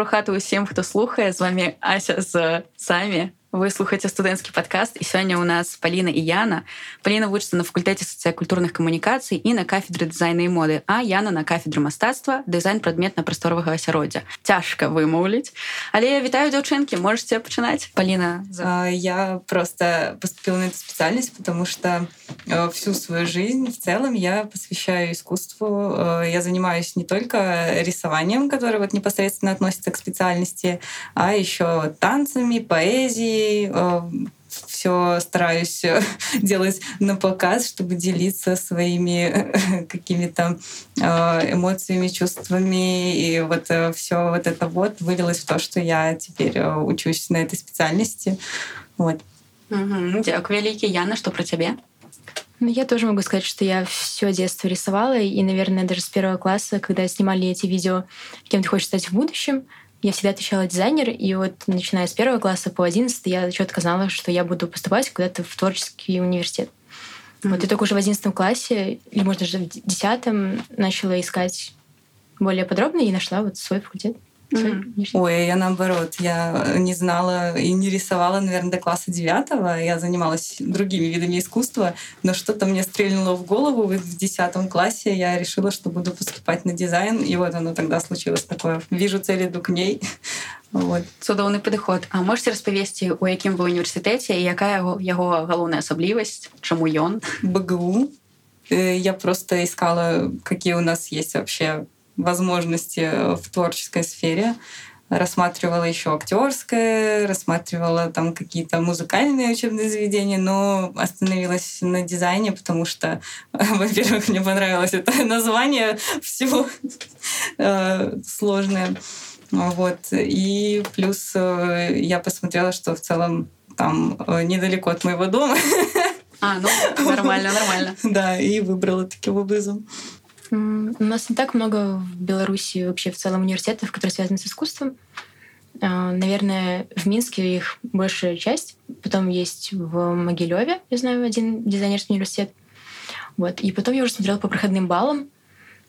у хату усім хто слухае з вами ася з самі вы слухаце студэнцкі падкаст і сёння ў нас Паліна і Яна Паліна вучыцца на факультэце сацыякультурных камунікацый і на кафедры дызайна і моды а Яна на кафедры мастацтва дызайн прадметна прасторавага асяроддзя цяжка вымаўліць але я вітаю дзяўчынкі можете пачынаць Паліна за... я просто поступила на эту специальность потому что э, всю свою жизнь в целом я посвящаю искусству э, я занимаюсь не только рисованием которое вот непосредственно относится к специальности а еще танцами поэзией Э, все стараюсь э, делать на показ, чтобы делиться своими э, какими-то эмоциями, чувствами. И вот все вот это вот вылилось в то, что я теперь учусь на этой специальности. Вот. Угу. Дякую, великий. Яна, что про тебя? Ну, я тоже могу сказать, что я все детство рисовала, и, наверное, даже с первого класса, когда снимали эти видео «Кем ты хочешь стать в будущем», я всегда отвечала дизайнер, и вот начиная с первого класса по одиннадцатый я четко знала, что я буду поступать куда-то в творческий университет. Mm-hmm. Вот и только уже в одиннадцатом классе, или, может, даже в десятом начала искать более подробно и нашла вот свой факультет. Mm-hmm. Ой, я наоборот, я не знала и не рисовала, наверное, до класса девятого. Я занималась другими видами искусства, но что-то мне стрельнуло в голову. В десятом классе я решила, что буду поступать на дизайн, и вот оно тогда случилось такое. Вижу цель, иду к ней. Вот. Цудоўны падыход. А можете распавесці, у якім вы універсітэце і якая яго, яго галоўная асаблівасць, чаму ён? БГУ. Э, я просто искала, какие у нас есть вообще возможности в творческой сфере. Рассматривала еще актерское, рассматривала там какие-то музыкальные учебные заведения, но остановилась на дизайне, потому что, во-первых, мне понравилось это название всего э, сложное. Вот. И плюс э, я посмотрела, что в целом там э, недалеко от моего дома. А, ну, нормально, нормально. Да, и выбрала таким образом. У нас не так много в Беларуси вообще в целом университетов, которые связаны с искусством. А, наверное, в Минске их большая часть. Потом есть в Могилеве, я знаю, один дизайнерский университет. Вот. И потом я уже смотрела по проходным баллам.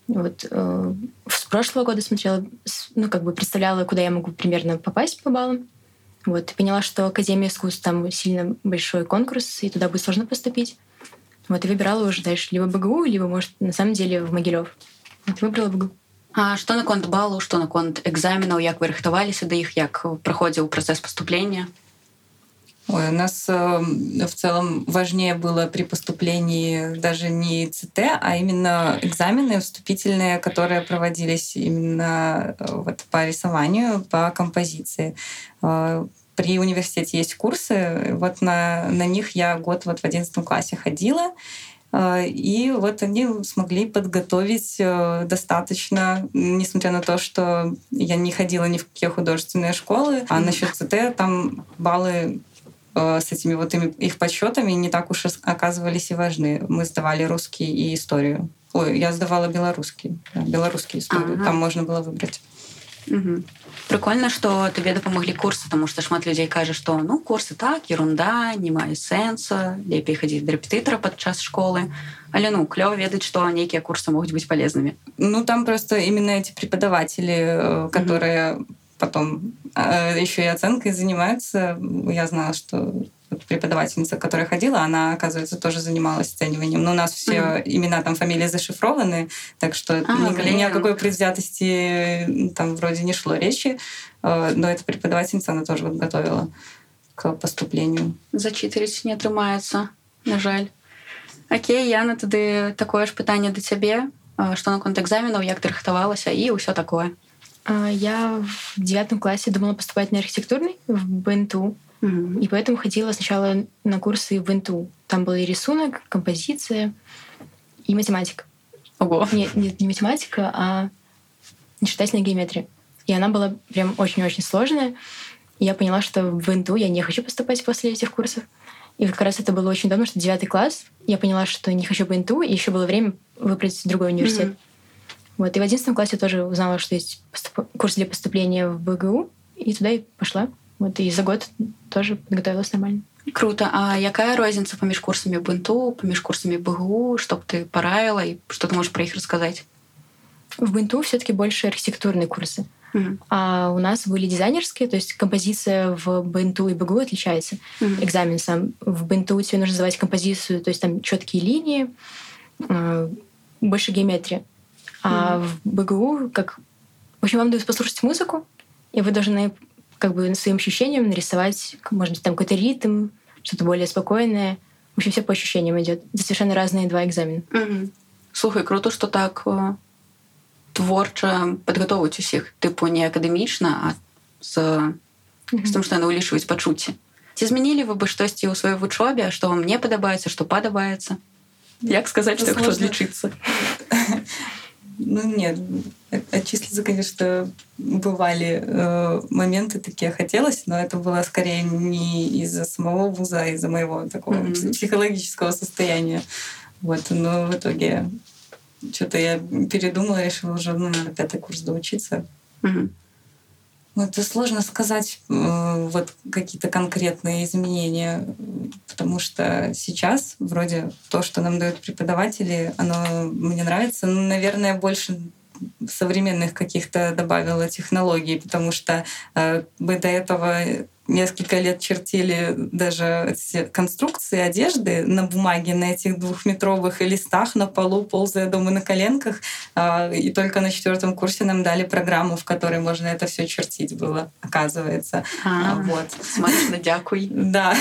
Вот. Э, с прошлого года смотрела, ну, как бы представляла, куда я могу примерно попасть по баллам. Вот. И поняла, что Академия искусств там сильно большой конкурс, и туда будет сложно поступить. Вот, и выбирала уже дальше либо БГУ, либо, может, на самом деле в Могилев. Вот, выбрала БГУ. А што наконт балу, што наконт экзаменаў, як вы рыхтаваліся да іх, як праходзіў працэс поступления? Ой, у нас э, в целом важнее было при поступлении даже не ЦТ, а именно экзамены вступительные, которые проводились именно э, вот по рисованию, по композиции. Э, при университете есть курсы, вот на, на них я год вот в одиннадцатом классе ходила, э, и вот они смогли подготовить э, достаточно, несмотря на то, что я не ходила ни в какие художественные школы, а насчет ЦТ там баллы э, с этими вот их подсчетами не так уж оказывались и важны. Мы сдавали русский и историю. Ой, я сдавала белорусский. Да, белорусский историю. Ага. Там можно было выбрать. Угу. Прикольно, што табе дапамаглі курсы, таму што шмат людзей кажа, што ну курсы так, ерунда, не маюць сэнса, лепей хадзіць да рэпетытара падчас школы. Але ну клёва ведаць, што нейкія курсы могуць быть полезными. Ну там просто именно эти преподаватели, э, которые угу. потом э, еще и оценкой занимаются. Я знала, что преподавательница, которая ходила, она, оказывается, тоже занималась оцениванием. Но у нас все mm-hmm. имена, там, фамилии зашифрованы, так что а, ни, ни о какой предвзятости там вроде не шло речи. Э, но эта преподавательница, она тоже вот готовила к поступлению. Зачитывать не атрымаецца, на жаль. Окей, Яна, тады такое ж пытанне да цябе, што наконт экзаменаў, як ты рыхтавалася і ўсё такое. Я в девятом классе думала поступать на архитектурный в БНТУ. и поэтому ходила сначала на курсы в ИНТУ. Там был и рисунок, композиция, и математика. Ого. Нет, нет, не математика, а нечитательная геометрия. И она была прям очень-очень сложная. И я поняла, что в ИНТУ я не хочу поступать после этих курсов. И как раз это было очень давно, что девятый класс. Я поняла, что не хочу в ИНТУ, и еще было время выбрать другой университет. Mm-hmm. Вот. И в одиннадцатом классе тоже узнала, что есть поступ... курс для поступления в БГУ, и туда и пошла. Вот и за год тоже подготовилась нормально. Круто. А якая розница паміж курсамі бунту, паміж курсамі БГУ, што б ты параіла и что ты можешь про их рассказать? В бунту все-таки больше архитектурные курсы. Mm-hmm. А у нас были дизайнерские, то есть композиция в БНТУ и БГУ отличается. Mm-hmm. Экзамен сам. В БНТУ тебе нужно сдавать композицию, то есть там четкие линии, э, больше геометрии. А mm-hmm. в БГУ как... В общем, вам дают послушать музыку, и вы должны как бы своим ощущениям нарисовать, может быть, там какой-то ритм, что-то более спокойное. В общем, все по ощущениям идет. Это совершенно разные два экзамена. Mm-hmm. Слухай, круто, что так э, творча падгатоўваць усіх тыпу не акадэмічна а з, mm -hmm. з тым што яны ўлічваюць пачуцці ці змянілі вы бы штосьці ў сваёй вучобе што вам не падабаецца што падабаецца як сказаць што хто злічыцца ну нет отчислиться конечно бывали э, моменты такие хотелось но это было скорее не из-за самого вуза а из-за моего такого mm -hmm. психологического состояния вот но в итоге что-то я передумала, решила уже ну, на пятый курс доучиться. Угу. Ну, это сложно сказать э, вот какие-то конкретные изменения, потому что сейчас вроде то, что нам дают преподаватели, оно мне нравится. Ну, наверное, больше современных каких-то добавила технологий, потому что э, мы до этого несколько лет чертили даже конструкции одежды на бумаге на этих двухметровых листах на полу, ползая дома на коленках. А, и только на четвертом курсе нам дали программу, в которой можно это все чертить было, оказывается. А, вот. Смачно, дякуй. Да.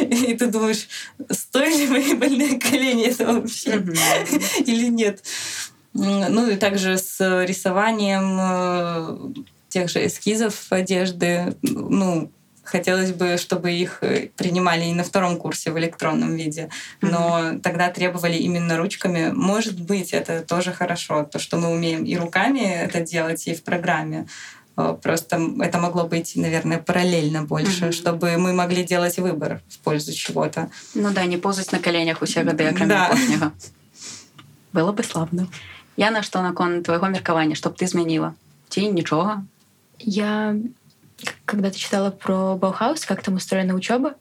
И ты думаешь, стоили мои больные колени это вообще или нет? Ну и также с рисованием э, тех же эскизов одежды, ну, хотелось бы, чтобы их э, принимали и на втором курсе в электронном виде, но mm-hmm. тогда требовали именно ручками. Может быть, это тоже хорошо, то, что мы умеем и руками это делать, и в программе. Э, просто это могло быть, наверное, параллельно больше, mm-hmm. чтобы мы могли делать выбор в пользу чего-то. Ну да, не ползать на коленях усе гады, кроме да. апошняга. Было бы славно. Я на што наконт твайго меркавання, чтоб ты змяніла? Ці нічога? Я когда-то читала про Баухаус, как там устроена учеба.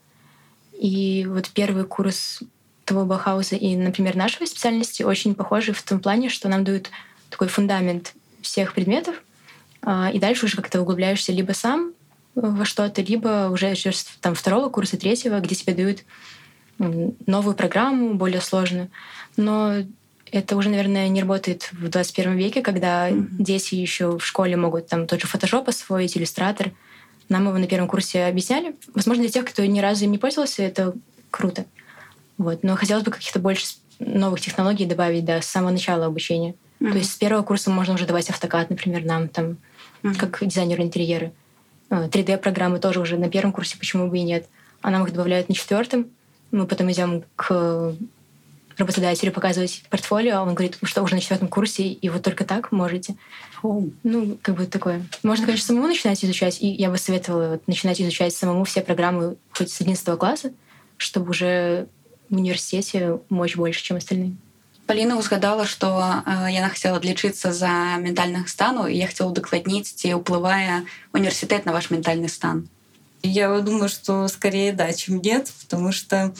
И вот первый курс того Баухауса и, например, нашей специальности очень похожи в том плане, что нам дают такой фундамент всех предметов, а, и дальше уже как-то углубляешься либо сам во что-то, либо уже там второго курса, третьего, где тебе дают новую программу, более сложную. Но это уже, наверное, не работает в 21 веке, когда mm-hmm. дети еще в школе могут там тот же Photoshop освоить, иллюстратор. Нам его на первом курсе объясняли. Возможно, для тех, кто ни разу им не пользовался, это круто. Вот. Но хотелось бы каких-то больше новых технологий добавить да, с самого начала обучения. Mm-hmm. То есть с первого курса можно уже давать автокад, например, нам, там, mm-hmm. как дизайнеру интерьера. 3D-программы тоже уже на первом курсе, почему бы и нет. А нам их добавляют на четвертом. Мы потом идем к работодателю показывать портфолио, а он говорит, что уже на четвертом курсе, и вот только так можете. Oh. Ну, как бы такое. Можно, конечно, самому начинать изучать, и я бы советовала вот, начинать изучать самому все программы хоть с 11 класса, чтобы уже в университете мочь больше, чем остальные. Паліна узгадала, што э, яна хацела адлічыцца за ментальных стану і я хацела удакладніць, ці ўплывае універсітэт на ваш ментальны стан. Я думаю, что скорее да, чем нет, потому что а,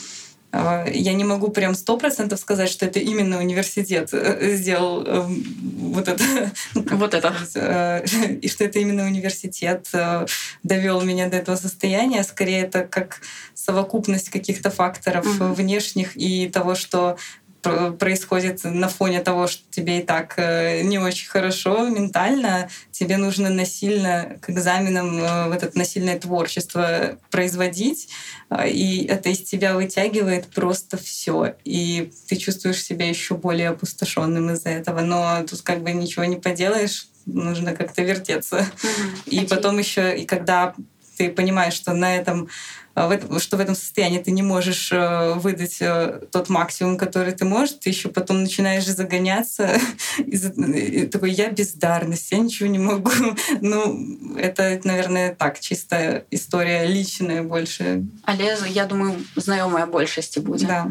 я не могу прям сто процентов сказать, что это именно университет э, сделал эм, вот это. Вот это. Э, и что это именно университет э, довел меня до этого состояния. Скорее, это как совокупность каких-то факторов угу. внешних и того, что происходит на фоне того, что тебе и так э, не очень хорошо ментально, тебе нужно насильно к экзаменам э, в это насильное творчество производить, э, и это из тебя вытягивает просто все, и ты чувствуешь себя еще более опустошенным из-за этого, но тут как бы ничего не поделаешь, нужно как-то вертеться. Mm-hmm. И потом еще, и когда ты понимаешь, что на этом а, что в этом состоянии ты не можешь э, выдать э, тот максимум, который ты можешь, ты еще потом начинаешь загоняться, и такой, я бездарность, я ничего не могу. Ну, это, наверное, так, чисто история личная больше. Але, я думаю, знаёмая большасці будзе. Да.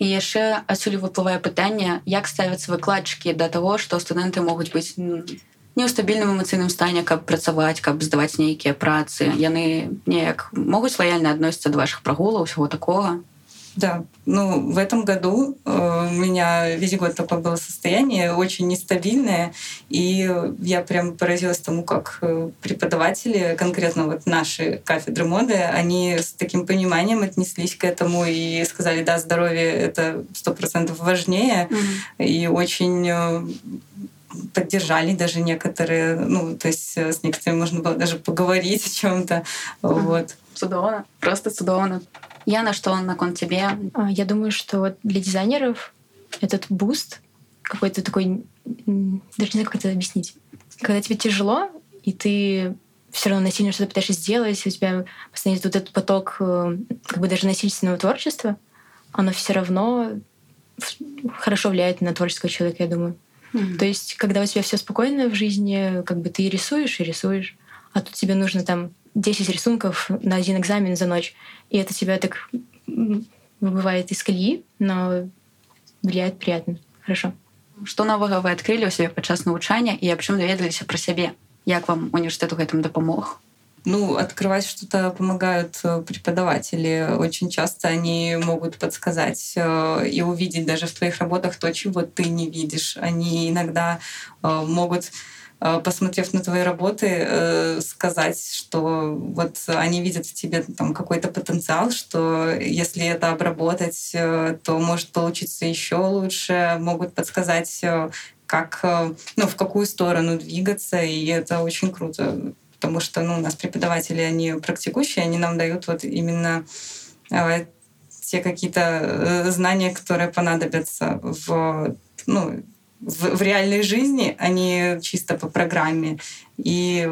І яшчэ адсюль выплывае пытанне, як ставяцца выкладчыкі да таго, што студэнты могуць быць не ў стабільным эмацыйным стане каб працаваць каб здаваць нейкія працы яны неяк могуць лаяльна адносіцца да ваших прагулаў усяго такога Да, ну в этом году э, у меня весь год такое было состояние, очень нестабильное, и я прям поразилась тому, как э, преподаватели, конкретно вот наши кафедры моды, они с таким пониманием отнеслись к этому и сказали, да, здоровье это сто процентов важнее, mm-hmm. и очень э, поддержали даже некоторые, ну, то есть с некоторыми можно было даже поговорить о чем-то. Вот. Цудоўна, проста цудоўна. Яна, што наконт цябе? А, я думаю, что вот для дизайнеров этот буст какой-то такой, даже не знаю, как это объяснить. Когда тебе тяжело, и ты все равно насильно что-то пытаешься сделать, у тебя постоянно вот этот поток э, как бы даже насильственного творчества, оно все равно хорошо влияет на творческого человека, я думаю. Mm-hmm. То есть, когда у тебя все спокойно в жизни, как бы ты рисуешь и рисуешь, а тут тебе нужно там 10 рисунков на один экзамен за ночь, и это тебя так выбывает из колеи, но влияет приятно. Хорошо. Что нового вы открыли у себя падчас навучання і аб чым даведаліся про сябе як вам універсітэт у гэтым дапамог Ну, открывать что-то помогают э, преподаватели. Очень часто они могут подсказать э, и увидеть даже в твоих работах то, чего ты не видишь. Они иногда э, могут посмотрев на твои работы, сказать, что вот они видят в тебе там какой-то потенциал, что если это обработать, то может получиться еще лучше, могут подсказать, как, ну, в какую сторону двигаться, и это очень круто, потому что ну, у нас преподаватели, они практикующие, они нам дают вот именно те какие-то знания, которые понадобятся в ну, в, в реальной жизни, они чисто по программе. И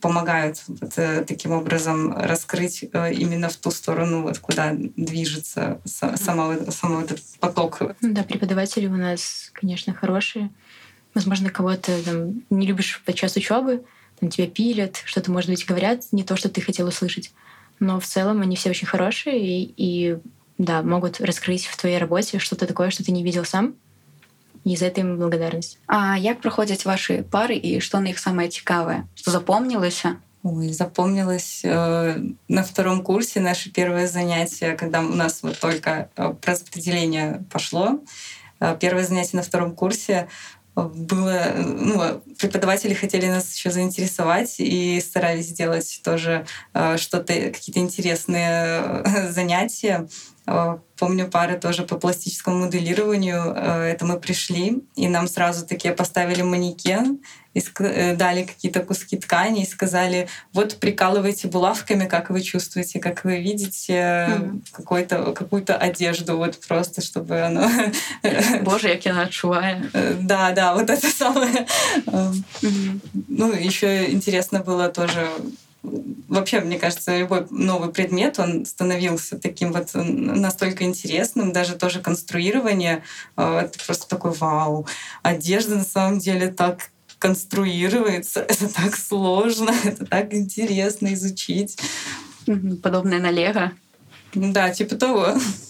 помогают вот, э, таким образом раскрыть э, именно в ту сторону, вот, куда движется сама, сама этот поток. Да, преподаватели у нас, конечно, хорошие. Возможно, кого-то там, не любишь по час учебы, там тебя пилят, что-то, может быть, говорят не то, что ты хотел услышать. Но в целом они все очень хорошие и, и да, могут раскрыть в твоей работе что-то такое, что ты не видел сам і за гэтым благодарнасць А як праходзяць ваши пары і што на іх самае цікавае што запомнілася Ой, запомнилось э, на втором курсе наше первое занятие, когда у нас вот только э, распределение пошло. Э, первое занятие на втором курсе было, ну, преподаватели хотели нас еще заинтересовать и старались сделать тоже э, что-то, какие-то интересные э, занятия. Э, помню пары тоже по пластическому моделированию. Э, это мы пришли, и нам сразу такие поставили манекен, и э, дали какие-то куски ткани и сказали, вот прикалывайте булавками, как вы чувствуете, как вы видите mm-hmm. какую-то одежду, вот просто, чтобы оно... Боже, я я отчуваю. Да, да, вот это самое. Mm-hmm. Ну, еще интересно было тоже вообще, мне кажется, любой новый предмет, он становился таким вот настолько интересным, даже тоже конструирование, э, это просто такой вау. Одежда на самом деле так конструируется, это так сложно, это так интересно изучить. Падобнае на лего. Да, типа того.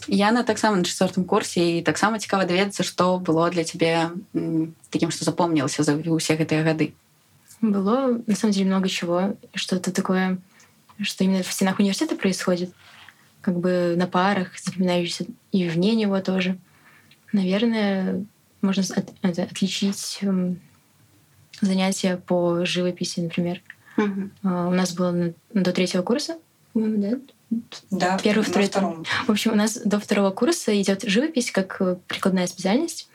Я на таксама на четвертом курсе і таксама цікава даведацца, што было для цябе таким, што запомнілася за ўсе гэтыя гады. Было, на самом деле, много чего. Что-то такое, что именно в стенах университета происходит. Как бы на парах, запоминающиеся и вне него тоже. Наверное, можно от, от, отличить занятия по живописи, например. Угу. У нас было до третьего курса, да? Да, первый, второй. Втором. В общем, у нас до второго курса идет живопись как э, прикладная специальность.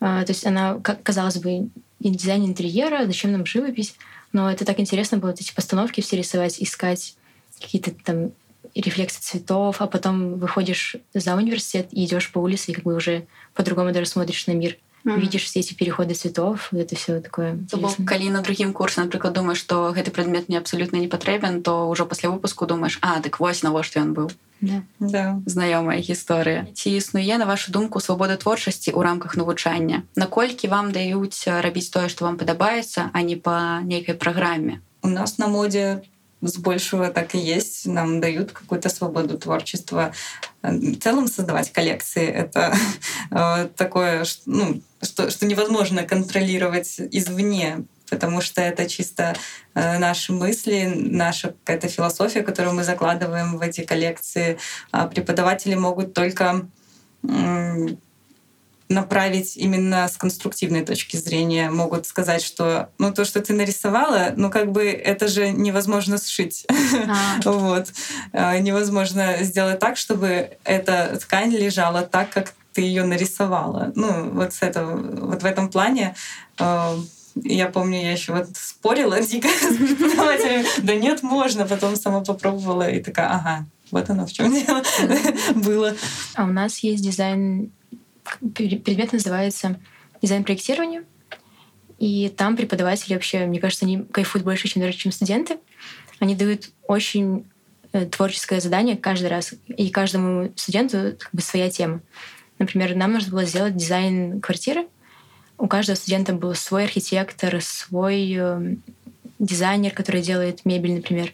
Uh, то есть она, казалось бы, и дизайн интерьера, зачем нам живопись. Но это так интересно было эти постановки все рисовать, искать какие-то там рефлексы цветов, а потом выходишь за университет и идешь по улице и как бы уже по-другому даже смотришь на мир. Mm. видишь все эти переходы цветов это все такое калі на другім курсе напрыклад думаешь что гэты предмет мне абсолютно не патрэбен то уже пасля выпуску думаешь а дык вось навошта ён быў да. Да. знаёмая гісторыя ці існуе на вашу думку свабода творчасці ў рамках навучання наколькі вам даюць рабіць тое што вам падабаецца а не по нейкай праграме у нас на моде с большего так и есть. Нам дают какую-то свободу творчества. В целом создавать коллекции — это э, такое, ну, что, что невозможно контролировать извне. потому что это чисто э, наши мысли, наша какая-то философия, которую мы закладываем в эти коллекции. А преподаватели могут только направить именно с конструктивной точки зрения. Могут сказать, что ну то, что ты нарисовала, ну как бы это же невозможно сшить. А. вот. А, невозможно сделать так, чтобы эта ткань лежала так, как ты ее нарисовала. Ну, вот с этого, вот в этом плане э, я помню, я еще вот спорила дико с преподавателями. Да нет, можно. Потом сама попробовала и такая, ага, вот оно в чем дело было. А у нас есть дизайн, предмет называется дизайн проектирования. И там преподаватели вообще, мне кажется, они кайфуют больше, чем даже чем студенты. Они дают очень э, творческое задание каждый раз, и каждому студенту как бы своя тема. Например, нам нужно было сделать дизайн квартиры. У каждого студента был свой архитектор, свой э, дизайнер, который делает мебель, например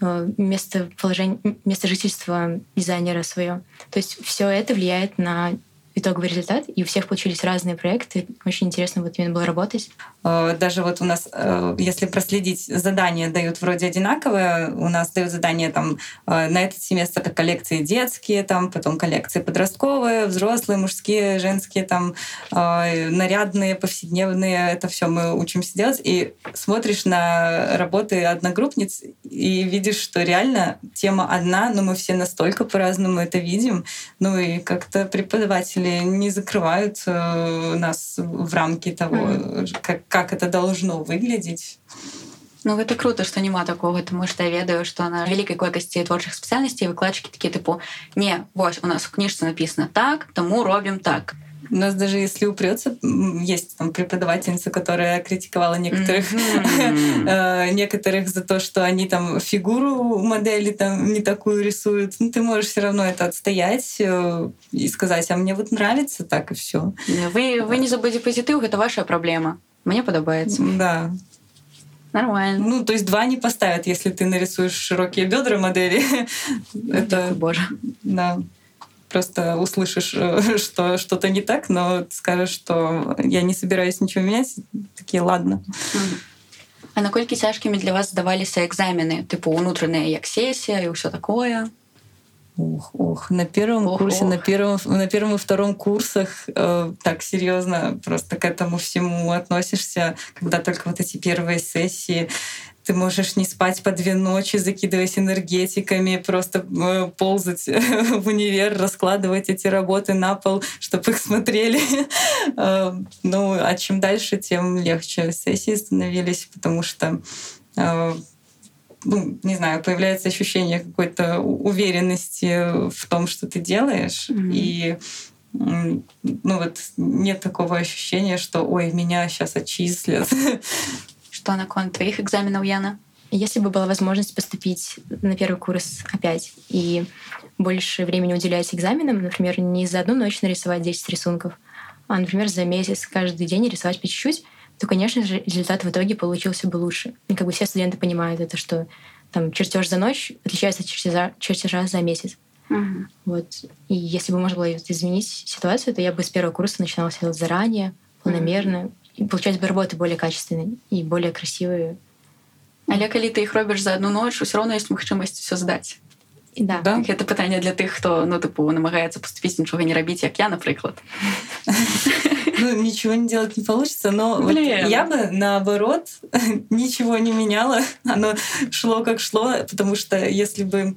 э, место, положения, место жительства дизайнера свое. То есть все это влияет на итоговый результат, и у всех получились разные проекты. Очень интересно вот именно было работать. Э, даже вот у нас, э, если проследить, задания дают вроде одинаковые. У нас дают задания там э, на этот семестр как коллекции детские, там потом коллекции подростковые, взрослые, мужские, женские, там нарядные, повседневные. Это все мы учимся делать. И смотришь на работы одногруппниц и видишь, что реально тема одна, но мы все настолько по-разному это видим. Ну и как-то преподаватель родители не закрывают нас в рамки того, как, как это должно выглядеть. Ну, это круто, что нема такого, тому что я ведаю, что на великой колькости творчих специальностей выкладчики такие типу не, вось, у нас в книжце написано так, тому робим так. У нас даже если упрется, есть там преподавательница, которая критиковала некоторых, mm-hmm. некоторых за то, что они там фигуру модели там не такую рисуют. Ну, ты можешь все равно это отстоять э, и сказать, а мне вот нравится так и все. Вы, вы не забудете позитив, это ваша проблема. Мне подобается. Да. Нормально. Ну, то есть два не поставят, если ты нарисуешь широкие бедра модели. это боже. Да просто услышишь, э, что что-то не так, но скажешь, что я не собираюсь ничего менять, такие ладно. А наколькі цяжкімі для вас здаваліся экзамены тыпу унутраныя як сессия и все такое Ох, ох, на первом ох, курсе, ох. на первом, на первом и втором курсах э, так серьезно просто к этому всему относишься, когда только вот эти первые сессии, ты можешь не спать по две ночи, закидываясь энергетиками, просто э, ползать в универ, раскладывать эти работы на пол, чтобы их смотрели. Э, ну, а чем дальше, тем легче сессии становились, потому что э, ну, не знаю, появляется ощущение какой-то уверенности в том, что ты делаешь. Mm-hmm. И ну вот нет такого ощущения, что ой, меня сейчас отчислят. Что наконт твоих экзаменов, Яна? Если бы была возможность поступить на первый курс опять и больше времени уделять экзаменам, например, не за одну ночь нарисовать 10 рисунков, а, например, за месяц каждый день рисовать по чуть-чуть, то, конечно же, результат в итоге получился бы лучше. И как бы все студенты понимают это, что там чертеж за ночь отличается от чертежа, чертежа за месяц. Uh-huh. Вот. И если бы можно было изменить ситуацию, то я бы с первого курса начинала делать заранее, планомерно, uh-huh и получать бы работы более качественные и более красивые. Але калі ты іх робіш за одну ноч все равно есть магчымасць все здаць да. да? гэта пытанне для тых хто ну тыпу намагаецца поступіць нічога не рабіць як я напрыклад ну, ничего не делать не получится но вот я бы наоборот ничего не меняла оно шло как шло потому что если бы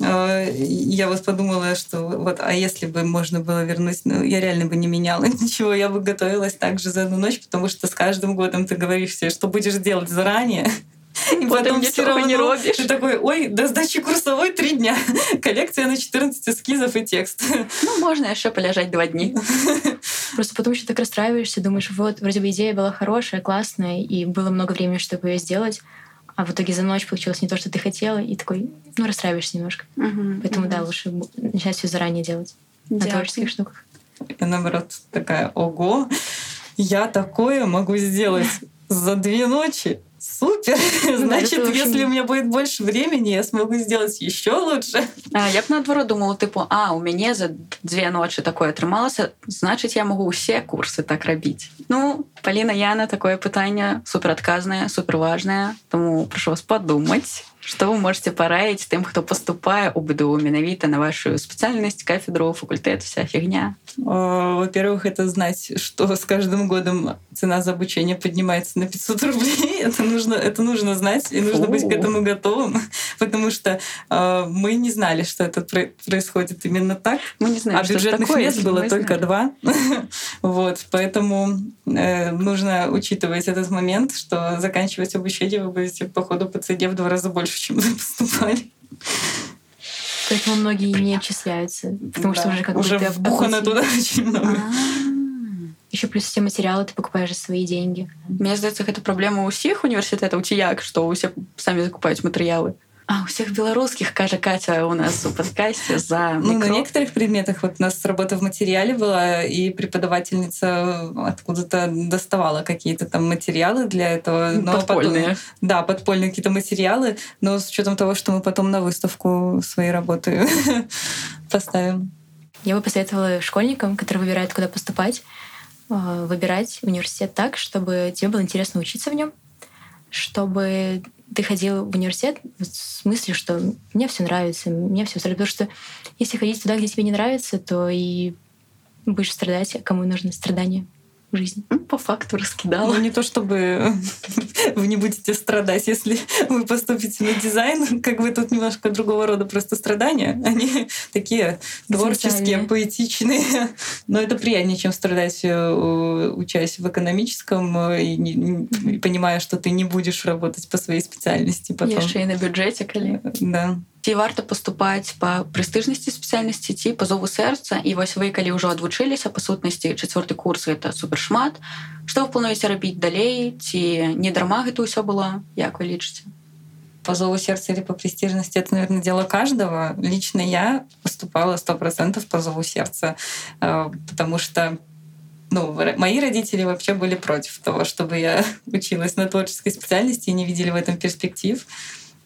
э, я вот подумала что вот а если бы можно было вернуть ну я реально бы не меняла ничего я бы готовилась также за одну ночь потому что с каждым годом ты говоришь себе что будешь делать заранее и потом все равно не робишь. Ты такой, ой, до сдачи курсовой три дня. Коллекция на 14 эскизов и текст. Ну, можно еще полежать два дня. Просто потому что так расстраиваешься, думаешь, вот, вроде бы идея была хорошая, классная, и было много времени, чтобы ее сделать, а в итоге за ночь получилось не то, что ты хотела, и такой, ну, расстраиваешься немножко. Угу, Поэтому, угу. да, лучше начать все заранее делать Дякую. на творческих штуках. Я, наоборот, такая, ого, я такое могу сделать за две ночи супер. Значит, очень... если у меня будет больше времени, я смогу сделать еще лучше. А, я б наадварот думала типу а у мяне за две ночи такое атрымалася значыць я могу усе курсы так рабіць ну Паліна Яна такое пытанне суперадказнае суперважнае тому прошу вас подумать Что вы можете параіць тым, хто паступае ў БДУ менавіта на вашу спецыяльнасць кафедру факультэт вся фигня? Во-первых, это знать, что с каждым годом цена за обучение поднимается на 500 рублей. Это нужно, это нужно знать, и нужно Фу. быть к этому готовым, потому что э, мы не знали, что это происходит именно так. Мы не знали, а бюджетных такое, мест было только два. вот, поэтому э, нужно учитывать этот момент, что заканчивать обучение вы будете по ходу по цене в два раза больше больше, чем вы поступали. Поэтому многие не отчисляются, потому да. что уже как уже бы вбухано туда очень много. Еще плюс все материалы ты покупаешь за свои деньги. Мне здаецца гэта праблема ўсіх універсітэтаў ці як што ўсе самі закупаюць матэрыялы а у всех белорусских, кажа Катя у нас в подкасте за Ну, на некоторых предметах вот у нас работа в материале была, и преподавательница откуда-то доставала какие-то там материалы для этого. Но подпольные. Потом, да, подпольные какие-то материалы, но с учетом того, что мы потом на выставку свои работы поставим. Я бы посоветовала школьникам, которые выбирают, куда поступать, э, выбирать университет так, чтобы тебе было интересно учиться в нем, чтобы ты ходил в университет в смысле, что мне все нравится, мне все устраивает. Потому что если ходить туда, где тебе не нравится, то и будешь страдать, а кому нужно страдание жизнь. Ну, по факту раскидала. Ну, не то чтобы вы не будете страдать, если вы поступите на дизайн, как бы тут немножко другого рода просто страдания. Они такие творческие, поэтичные. Но это приятнее, чем страдать, э, учась в экономическом э, и, не, и понимая, что ты не будешь работать по своей специальности потом. Еще и на бюджете, коли. Да. Ці варта паступаць па прэстыжнасці спецыяльнасці ці па зову сэрца. І вось вы калі ўжо адвучыліся па сутнасці чацвёрты курс это супершмат. Што вы плануеце рабіць далей? Ці не дарма гэта ўсё было? Як вы лічыце? По зову сердца или по престижности, это, наверное, дело каждого. Лично я поступала сто процентов по зову сердца, э, потому что ну, мои родители вообще были против того, чтобы я училась на творческой специальности и не видели в этом перспектив.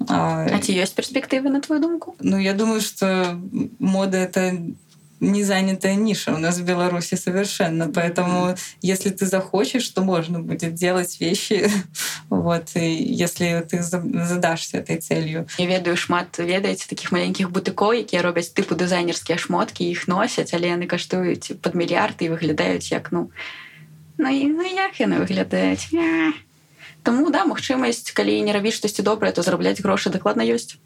А, а ці ёсць перспектывы на твою думку ну я думаю что мода это не занятая ниша у нас в Беларуси совершенно. Поэтому, если ты захочешь, то можно будет делать вещи. вот, и если ты задашься этой целью. Я ведаю шмат ведаеце таких маленьких бутыкоў, якія робяць тыпу дызайнерскія шмоткі, іх носяць, але яны каштуюць пад мільярды і выглядаюць як ну ну, ну як яны выглядаюць. Таму да магчымасць калі не рабіць штосьці добрае то зарабляць грошы дакладна ёсць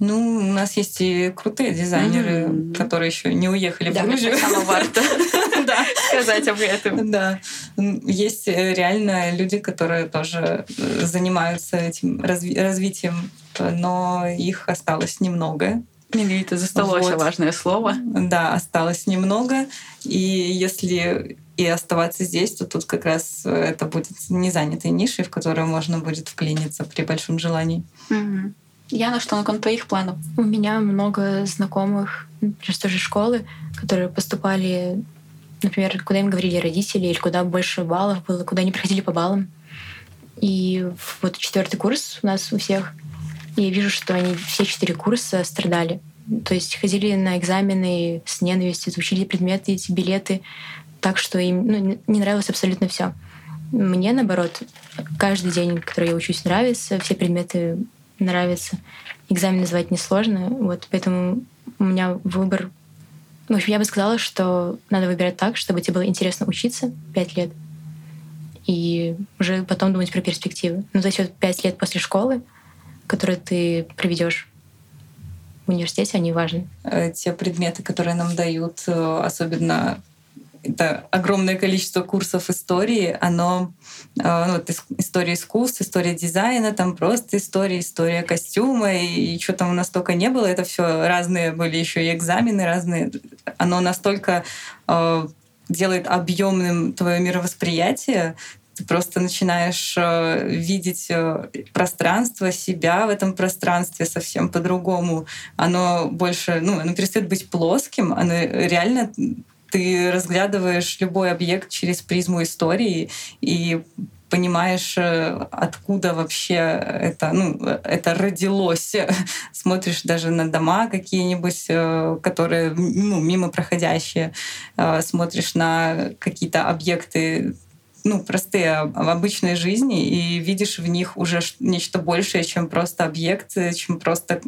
ну у нас есть и крутые дизайнеры mm-hmm. которые еще не уехали да, в Грузию варто сказать об этом да есть э, реально люди которые тоже э, занимаются этим развитием но их осталось немного Менавіта засталося вот. важное слово. Да, осталось немного. И если и оставаться здесь, то тут как раз э, это будет не занятой нишей, в которую можно будет вклиниться при большом желании. Угу. Яна, что на твоих планов? У меня много знакомых, например, с той же школы, которые поступали, например, куда им говорили родители, или куда больше баллов было, куда они приходили по баллам. И вот четвертый курс у нас у всех, и я вижу, что они все четыре курса страдали. То есть ходили на экзамены с ненавистью, учили предметы, эти билеты, так что им ну, не нравилось абсолютно все. Мне, наоборот, каждый день, который я учусь, нравится, все предметы нравятся. Экзамен называть несложно, вот поэтому у меня выбор... В общем, я бы сказала, что надо выбирать так, чтобы тебе было интересно учиться пять лет, и уже потом думать про перспективы. То есть вот пять лет после школы, которые ты проведешь в университете, они важны. Э, те предметы, которые нам дают, э, особенно это огромное количество курсов истории, оно э, ну, вот история искусств, история дизайна, там просто история, история костюма, и, и что там у нас только не было, это все разные были еще и экзамены разные. Оно настолько э, делает объемным твое мировосприятие, ты просто начинаешь э, видеть э, пространство себя в этом пространстве совсем по-другому. Оно больше, ну, оно перестает быть плоским, оно реально ты разглядываешь любой объект через призму истории и понимаешь, э, откуда вообще это, ну, это родилось. Смотришь даже на дома какие-нибудь, э, которые ну, мимо проходящие, смотришь на какие-то объекты ну, простые, обычной жизни, и видишь в них уже нечто большее, чем просто объект, чем просто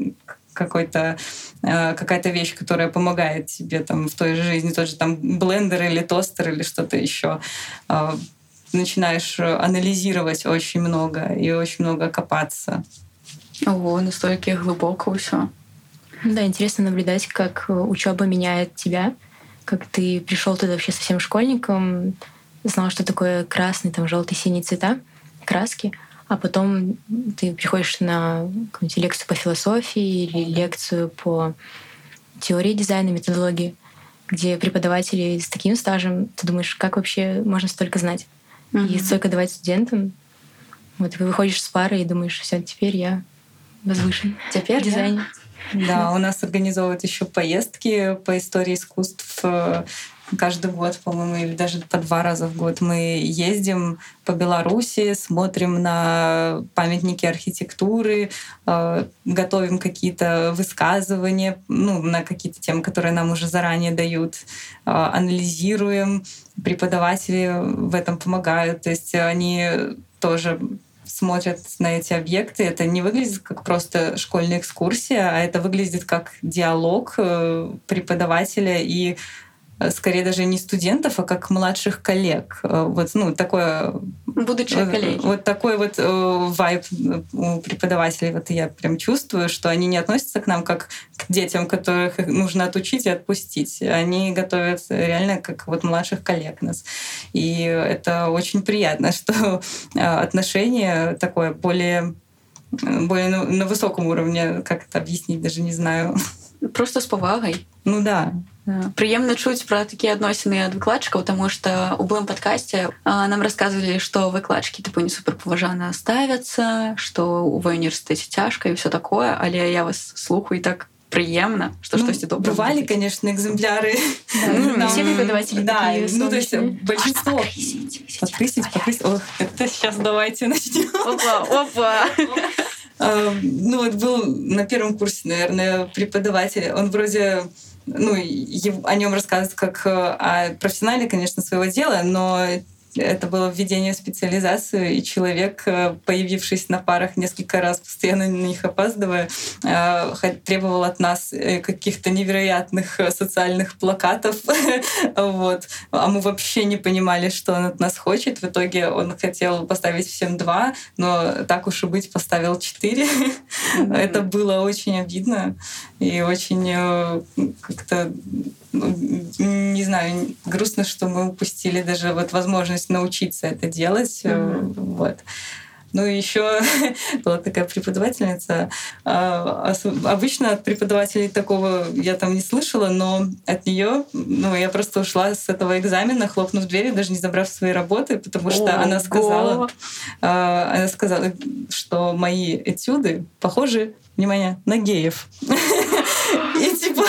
какой-то э, какая-то вещь, которая помогает тебе там в той же жизни, тот же там блендер или тостер или что-то еще. Э, начинаешь анализировать очень много и очень много копаться. Ого, настолько глубоко все. Да, интересно наблюдать, как учеба меняет тебя, как ты пришел туда вообще совсем школьником, знал, что такое красный, там желтый, синий цвета, краски, а потом ты приходишь на какую-нибудь лекцию по философии или лекцию по теории дизайна, методологии, где преподаватели с таким стажем, ты думаешь, как вообще можно столько знать mm-hmm. и столько давать студентам. Вот ты выходишь с пары и думаешь, все, теперь я возвышен. Теперь дизайн. Да, у нас организовывают еще поездки по истории искусств э, каждый год, по-моему, или даже по два раза в год мы ездим по Беларуси, смотрим на памятники архитектуры, э, готовим какие-то высказывания ну, на какие-то темы, которые нам уже заранее дают, э, анализируем. Преподаватели в этом помогают. То есть они тоже смотрят на эти объекты, это не выглядит как просто школьная экскурсия, а это выглядит как диалог э, преподавателя и скорее даже не студентов, а как младших коллег. Э, вот, ну, такое... Э, коллеги. Вот такой вот вайб у преподавателей вот я прям чувствую, что они не относятся к нам как к детям, которых нужно отучить и отпустить. Они готовят реально как вот младших коллег нас. И это очень приятно, что отношение такое более более на, на высоком уровне, как это объяснить, даже не знаю. Просто с повагой. Ну да, Прыемна чуць пра такія адносіны ад выкладчыкаў, таму што ў былым падкасці нам расказвалі, што выкладчыкі тыпу не суперпаважана ставяцца, што ў універсітэце цяжка і ўсё такое, але я вас слухаю так прыемна что ну, штосьці добра бывали конечно экземпляры все преподаватели да ну то есть большинство покрысить покрысить это сейчас давайте начнем опа ну вот был на первом курсе наверное преподаватель он вроде ну, о нем рассказывать как э, о профессионале, конечно, своего дела, но это было введение в специализацию, и человек, э, появившись на парах несколько раз, постоянно на них опаздывая, э, требовал от нас э, каких-то невероятных социальных плакатов. вот. А мы вообще не понимали, что он от нас хочет. В итоге он хотел поставить всем два, но так уж и быть, поставил четыре. это было очень обидно и очень как-то не знаю, грустно, что мы упустили даже вот возможность научиться это делать. Mm-hmm. Вот. Ну и еще была такая преподавательница. А, обычно от преподавателей такого я там не слышала, но от нее, ну, я просто ушла с этого экзамена, хлопнув дверью, даже не забрав свои работы, потому что Ого. она сказала, а, она сказала, что мои этюды похожи, внимание, на геев. И типа...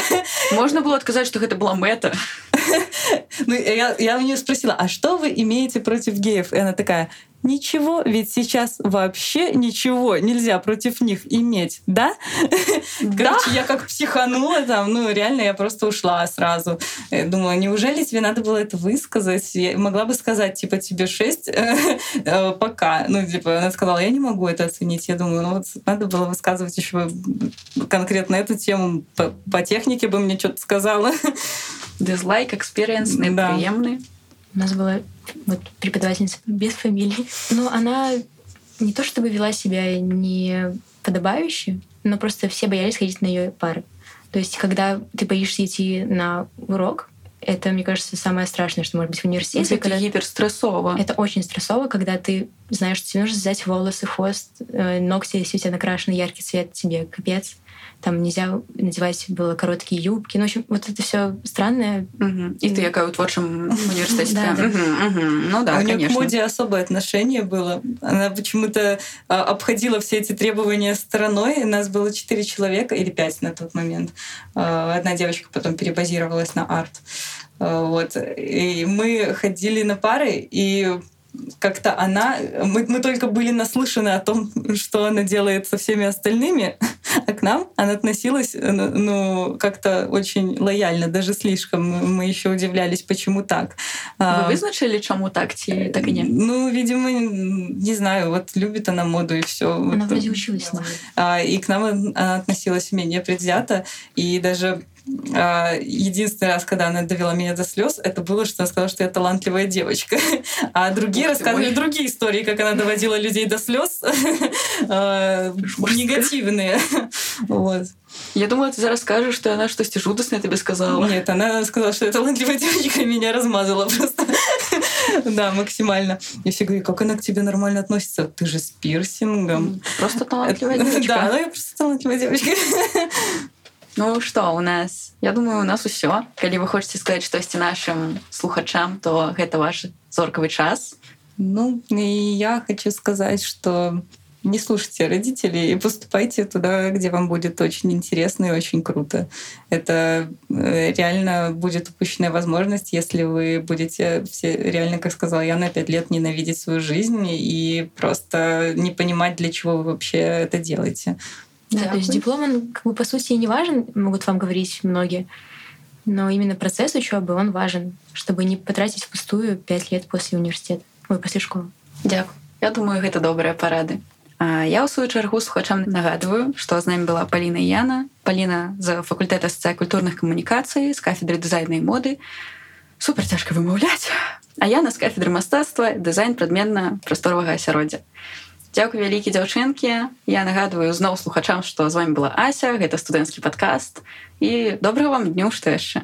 Можно было отказать, что это была мета. Ну, я, я у нее спросила, а что вы имеете против геев? И она такая, Ничего, ведь сейчас вообще ничего нельзя против них иметь, да? Да? Короче, я как психанула там, ну реально я просто ушла сразу. Я думаю, неужели тебе надо было это высказать? Я могла бы сказать, типа, тебе шесть э, пока. Ну, типа, она сказала, я не могу это оценить. Я думаю, ну вот надо было высказывать еще конкретно эту тему. По, по технике бы мне что-то сказала. Dislike, experience, непрыемны. У нас была вот преподавательница без фамилии. Но она не то чтобы вела себя не подобающе, но просто все боялись ходить на ее пары. То есть, когда ты боишься идти на урок, это, мне кажется, самое страшное, что может быть в университете. Это когда... гиперстрессово. Это очень стрессово, когда ты знаешь, что тебе нужно взять волосы, хвост, э, ногти, если у тебя накрашены яркий цвет, тебе капец там нельзя надевать было короткие юбки. Ну, в общем, вот это все странное. И ты якая у творчым университете. Ну да, конечно. У нее к моде особое отношение было. Она почему-то а, обходила все эти требования стороной. Нас было четыре человека, или пять на тот момент. А, одна девочка потом перебазировалась на арт. А, вот. И мы ходили на пары, и как-то она... Мы, мы только были наслышаны о том, что она делает со всеми остальными, а к нам она относилась ну, ну как-то очень лояльно, даже слишком. Мы еще удивлялись, почему так. Вы а, вызначили, чему так, ці, так и нет? Ну, видимо, не знаю, вот любит она моду и все. Она вот. вроде училась. А, и к нам она относилась менее предвзято, и даже единственный раз, когда она довела меня до слез, это было, что она сказала, что я талантливая девочка. А другие рассказывали другие истории, как она доводила людей до слез а, негативные. Вот. Я думала, ты зараз скажешь, что она что-то жудасное тебе сказала. Нет, она сказала, что я талантливая девочка, и меня размазала просто. Да, максимально. И все говорят, как она к тебе нормально относится? Ты же с пирсингом. Просто талантливая девочка. Да, она просто талантливая девочка. Ну что у нас я думаю у нас усё калі вы хочаце сказаць штосьці нашим слухачам то гэта ваш зоркавы час ну и я хочу сказать что не слушайте родителей и поступайте туда, где вам будет очень интересно и очень круто. Это э, реально будет упущенная возможность, если вы будете все реально, как сказала я, на пять лет ненавидеть свою жизнь и просто не понимать, для чего вы вообще это делаете. Да, Дякую. то есть диплом, он как бы по сути и не важен, могут вам говорить многие, но именно процесс учебы, он важен, чтобы не потратить впустую пять лет после университета, ой, после школы. Дзякую. Я думаю, гэта добрыя парады. А я ў сваю чаргу слухачам нагадваю, што з намі была Паліна Яна, Паліна з факультэта сацыякультурных камунікацый з кафедры дызайна і моды. Супер цяжка вымаўляць. А Яна з кафедры мастацтва дызайн прадметна-прасторавага асяроддзя. Дзякуй вялікі дзяўчынкі. Я нагадваю зноў слухачам, што з вами была Ася, гэта студэнцкі падкаст і добрага вам дню што яшчэ.